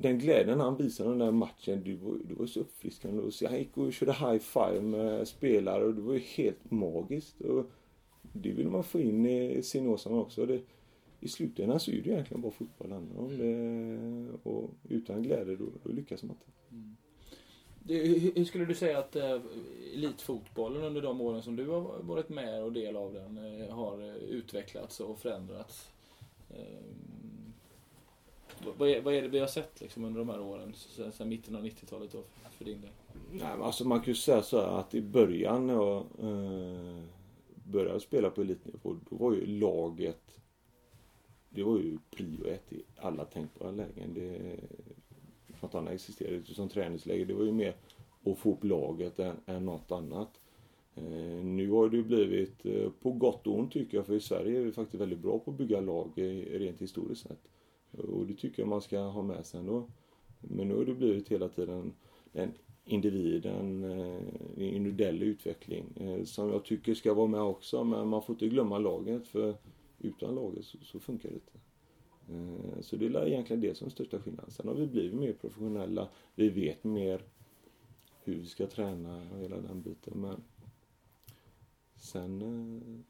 den glädjen han visade den där matchen, det var, det var så uppfriskande att se. Han gick och körde high five med spelare och det var ju helt magiskt. Och det vill man få in i seniorsammanhang också. Det, I slutändan så är det egentligen bara fotboll handlar om. Det, och utan glädje då, då lyckas man inte. Det, hur, skulle du säga att eh, elitfotbollen under de åren som du har varit med och del av den eh, har utvecklats och förändrats? Eh, vad- är, vad är det vi har sett liksom, under de här åren, sen, sen mitten av 90-talet då, för din del? Nej, men alltså man kan ju säga så här att i början när jag eh, började spela på elitnivå, då var ju laget det var ju prio ett i alla tänkbara lägen. Det, något annat existerade inte som träningsläge. Det var ju mer att få upp laget än, än något annat. Eh, nu har det ju blivit, eh, på gott och ont tycker jag, för i Sverige är vi faktiskt väldigt bra på att bygga lag eh, rent historiskt sett. Och det tycker jag man ska ha med sig ändå. Men nu har det blivit hela tiden den individen, eh, en individuell utveckling eh, som jag tycker ska vara med också. Men man får inte glömma laget för utan laget så, så funkar det inte. Eh, så det är egentligen det som är största skillnaden. Sen har vi blivit mer professionella. Vi vet mer hur vi ska träna och hela den biten. Men Sen...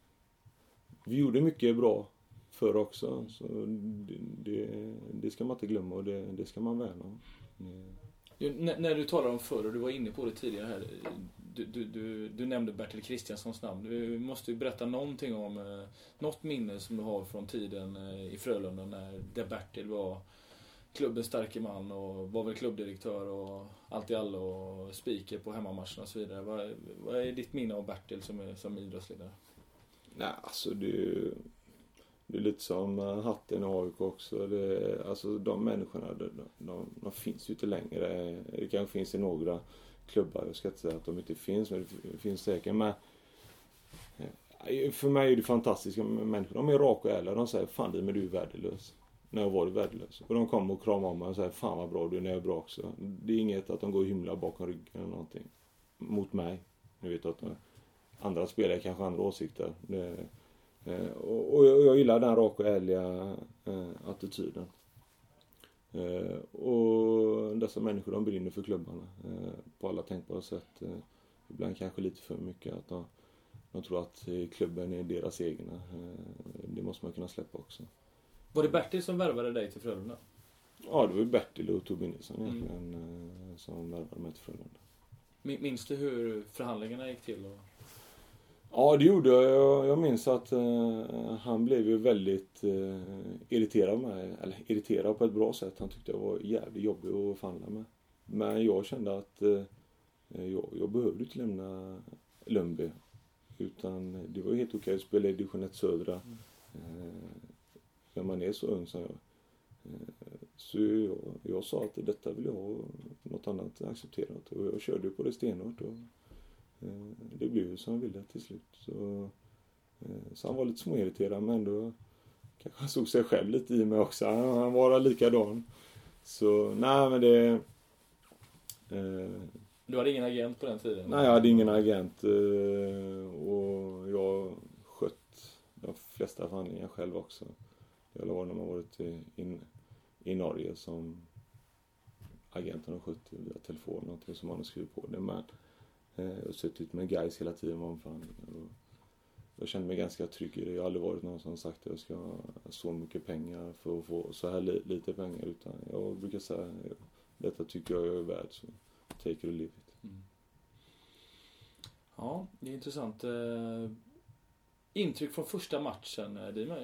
Vi gjorde mycket bra förr också. Så det, det, ska man inte glömma och det, det ska man värna om. när du talar om förr, och du var inne på det tidigare här. Du, du, du, du nämnde Bertil Kristianssons namn. Du måste ju berätta någonting om eh, något minne som du har från tiden eh, i Frölunda när där Bertil var klubbens starke man och var väl klubbdirektör och allt i allo och speaker på hemmamatcherna och så vidare. Vad, vad är ditt minne av Bertil som, som idrottsledare? Nej, alltså det det är lite som eh, hatten i AIK också. Det, alltså de människorna, de, de, de, finns ju inte längre. Det kanske finns i några klubbar. Jag ska inte säga att de inte finns, men det finns säkert. Men eh, för mig är det fantastiska med människor. De är raka och ärliga. De säger fan du, men du är värdelös när jag var värdelös. Och de kommer och kramar om mig och säger Fan vad bra du är, när jag är bra också. Det är inget att de går och hymlar bakom ryggen eller någonting. Mot mig. Ni vet att eh, andra spelare kanske har andra åsikter. Det, eh, och, och jag, gillar den raka och ärliga eh, attityden. Eh, och dessa människor de brinner för klubbarna eh, på alla tänkbara sätt. Eh, ibland kanske lite för mycket. att de, de tror att klubben är deras egna. Eh, det måste man kunna släppa också. Var det Bertil som värvade dig till Frölunda? Ja, det var Bertil och Tobbe Nilsson mm. egentligen mm. som värvade mig till Frölunda. Minns du hur förhandlingarna gick till? Och... Ja, det gjorde jag. Jag minns att eh, han blev ju väldigt eh, irriterad med mig. Eller irriterad på ett bra sätt. Han tyckte jag var jävligt jobbig att förhandla med. Men jag kände att eh, jag, jag behövde inte lämna Lundby. Utan det var helt okej att spela i division 1 södra. Eh, När man är så ung som jag. Eh, så jag, jag sa att detta vill jag ha, något annat accepterat. Och jag körde på det stenhårt. Och, det blev ju som jag ville till slut. Så, eh, så han var lite småirriterad men ändå kanske han såg sig själv lite i mig också. Han, han var likadan. Så nej men det... Eh, du hade ingen agent på den tiden? Nej, jag hade ingen agent. och jag skött de flesta förhandlingar själv också. Eller var när man varit i, i, Norge som agenten har skött via telefon någonting som man har skrivit på det med. Jag och suttit med guys hela tiden var fan. Och jag kände mig ganska trygg i det. Jag har aldrig varit någon som sagt att jag ska ha så mycket pengar för att få så här li, lite pengar. Utan jag brukar säga detta tycker jag jag är värd så take it or leave it. Mm. Ja, det är intressant. Eh, intryck från första matchen, eh, Dima.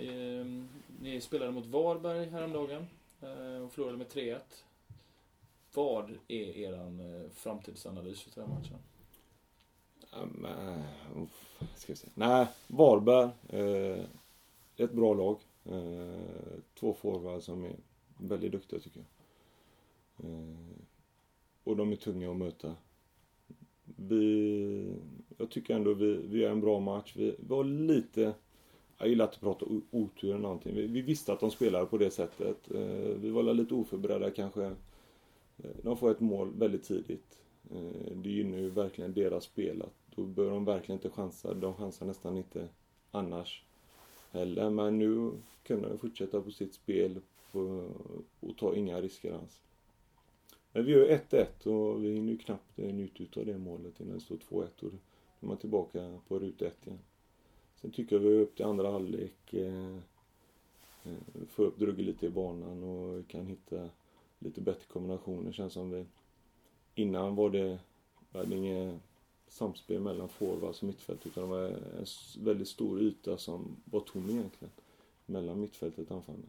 Ni spelade mot Varberg häromdagen och förlorade med 3-1. Vad är er framtidsanalys för den här matchen? Um, uh, ska vi se. Nej, Varberg. Uh, ett bra lag. Uh, två forwards som är väldigt duktiga tycker jag. Eh, och de är tunga att möta. Vi, jag tycker ändå vi, vi gör en bra match. Vi var lite, jag gillar inte att prata otur eller någonting. Vi, vi, visste att de spelade på det sättet. Vi var lite oförberedda kanske. De får ett mål väldigt tidigt. Eh, det gynnar ju verkligen deras spel. Då behöver de verkligen inte chansa. De chansar nästan inte annars heller. Men nu kunde de fortsätta på sitt spel och ta inga risker alls. Men vi gör 1-1 och vi hinner ju knappt eh, njuta av det målet innan det står 2-1 och då är man tillbaka på ruta 1 igen. Sen tycker jag vi är upp till andra halvlek. Eh, eh får upp Drugge lite i banan och kan hitta lite bättre kombinationer känns som vi. Innan var det, vi hade inget samspel mellan forwards och mittfält utan det var en väldigt stor yta som var tom egentligen. Mellan mittfältet och anfallarna.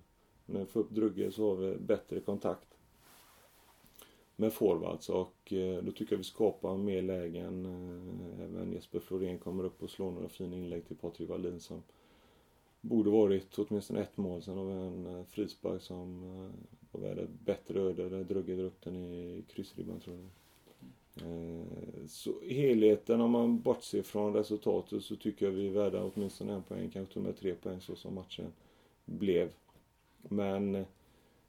När vi får upp Drugge så har vi bättre kontakt med forwards och eh, då tycker jag vi skapar mer lägen. Eh, även Jesper Florén kommer upp och slår några fina inlägg till Patrik Wallin som borde varit åtminstone ett mål. Sen har vi en eh, frispark som eh, var värd ett bättre öde där Drugge drar upp den i kryssribban tror jag. Eh, så helheten, om man bortser från resultatet, så tycker jag vi är värda åtminstone en poäng, kanske till och med tre poäng så som matchen blev. Men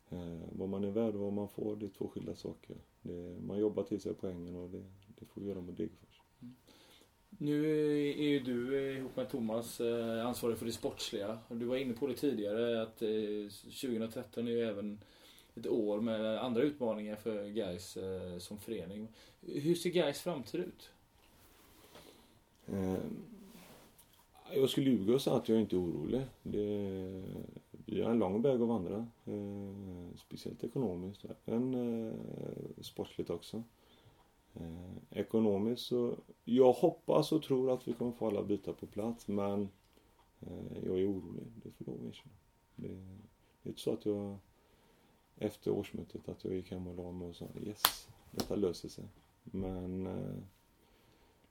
Eh, vad man är värd och vad man får, det är två skilda saker. Det, man jobbar till sig poängen och det, det får vi göra med Degerfors. Nu är ju du eh, ihop med Thomas eh, ansvarig för det sportsliga. Du var inne på det tidigare att eh, 2013 är ju även ett år med andra utmaningar för Gais som förening. Hur ser Gais framtid ut? Jag skulle ljuga och säga att jag inte är orolig. Det, vi har en lång väg att vandra. Speciellt ekonomiskt, men sportsligt också. Eh, ekonomiskt så, jag hoppas och tror att vi kommer få alla bitar på plats men eh, jag är orolig, det får jag erkänna. Det, det är inte så att jag efter årsmötet att jag gick hem och la mig och sa yes, detta löser sig. Men eh,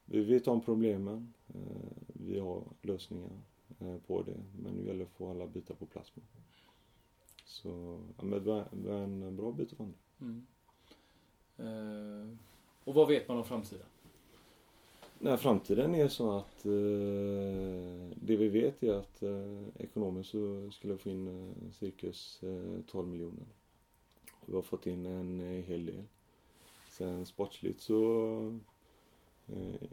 vi vet om problemen. Eh, vi har lösningar eh, på det. Men nu gäller det att få alla bitar på plats. Med. Så ja, men det var en bra bit av det. Mm. Eh, och vad vet man om framtiden? Nej, framtiden är så att eh, det vi vet är att eh, ekonomiskt så skulle jag få in eh, cirkus eh, 12 miljoner. Vi har fått in en eh, hel del. Sen sportsligt så eh,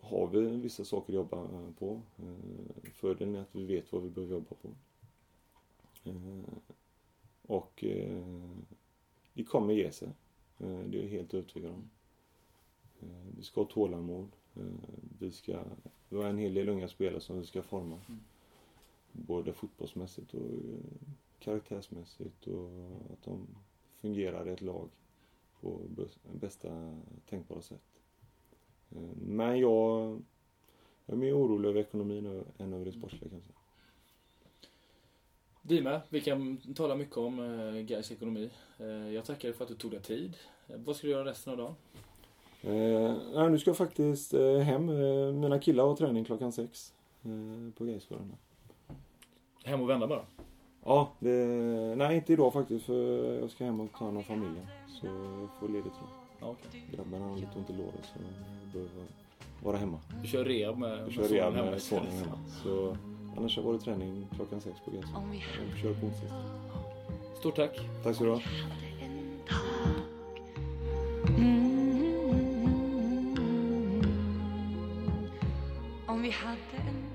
har vi vissa saker att jobba eh, på. Eh, fördelen är att vi vet vad vi behöver jobba på. Eh, och eh, det kommer ge sig. Det är jag helt övertygad om. Vi ska ha tålamod. Vi ska, vi har en hel del unga spelare som vi ska forma. Mm. Både fotbollsmässigt och karaktärsmässigt och att de fungerar i ett lag på bästa tänkbara sätt. Eh, men jag, jag är mer orolig över ekonomin än över det sportsliga kanske. Vi med. Vi kan tala mycket om eh, Gais ekonomi. Eh, jag tackar för att du tog dig tid. Vad ska du göra resten av dagen? Eh, nu ska jag faktiskt eh, hem. Mina killar har träning klockan sex eh, på Gaisgården. Hem och vända bara? Ja, det, nej inte idag faktiskt för jag ska hem och ta hand om familjen. Så jag får ledigt idag. Okay. Grabbarna har lite ont i låret så jag behöver vara hemma. Du kör rehab med, Jag kör rehab med sonen hemma. Så annars jag varit träning klockan sex på GS. Jag kör på onsdag. Stort tack. Tack så du ha. Om vi hade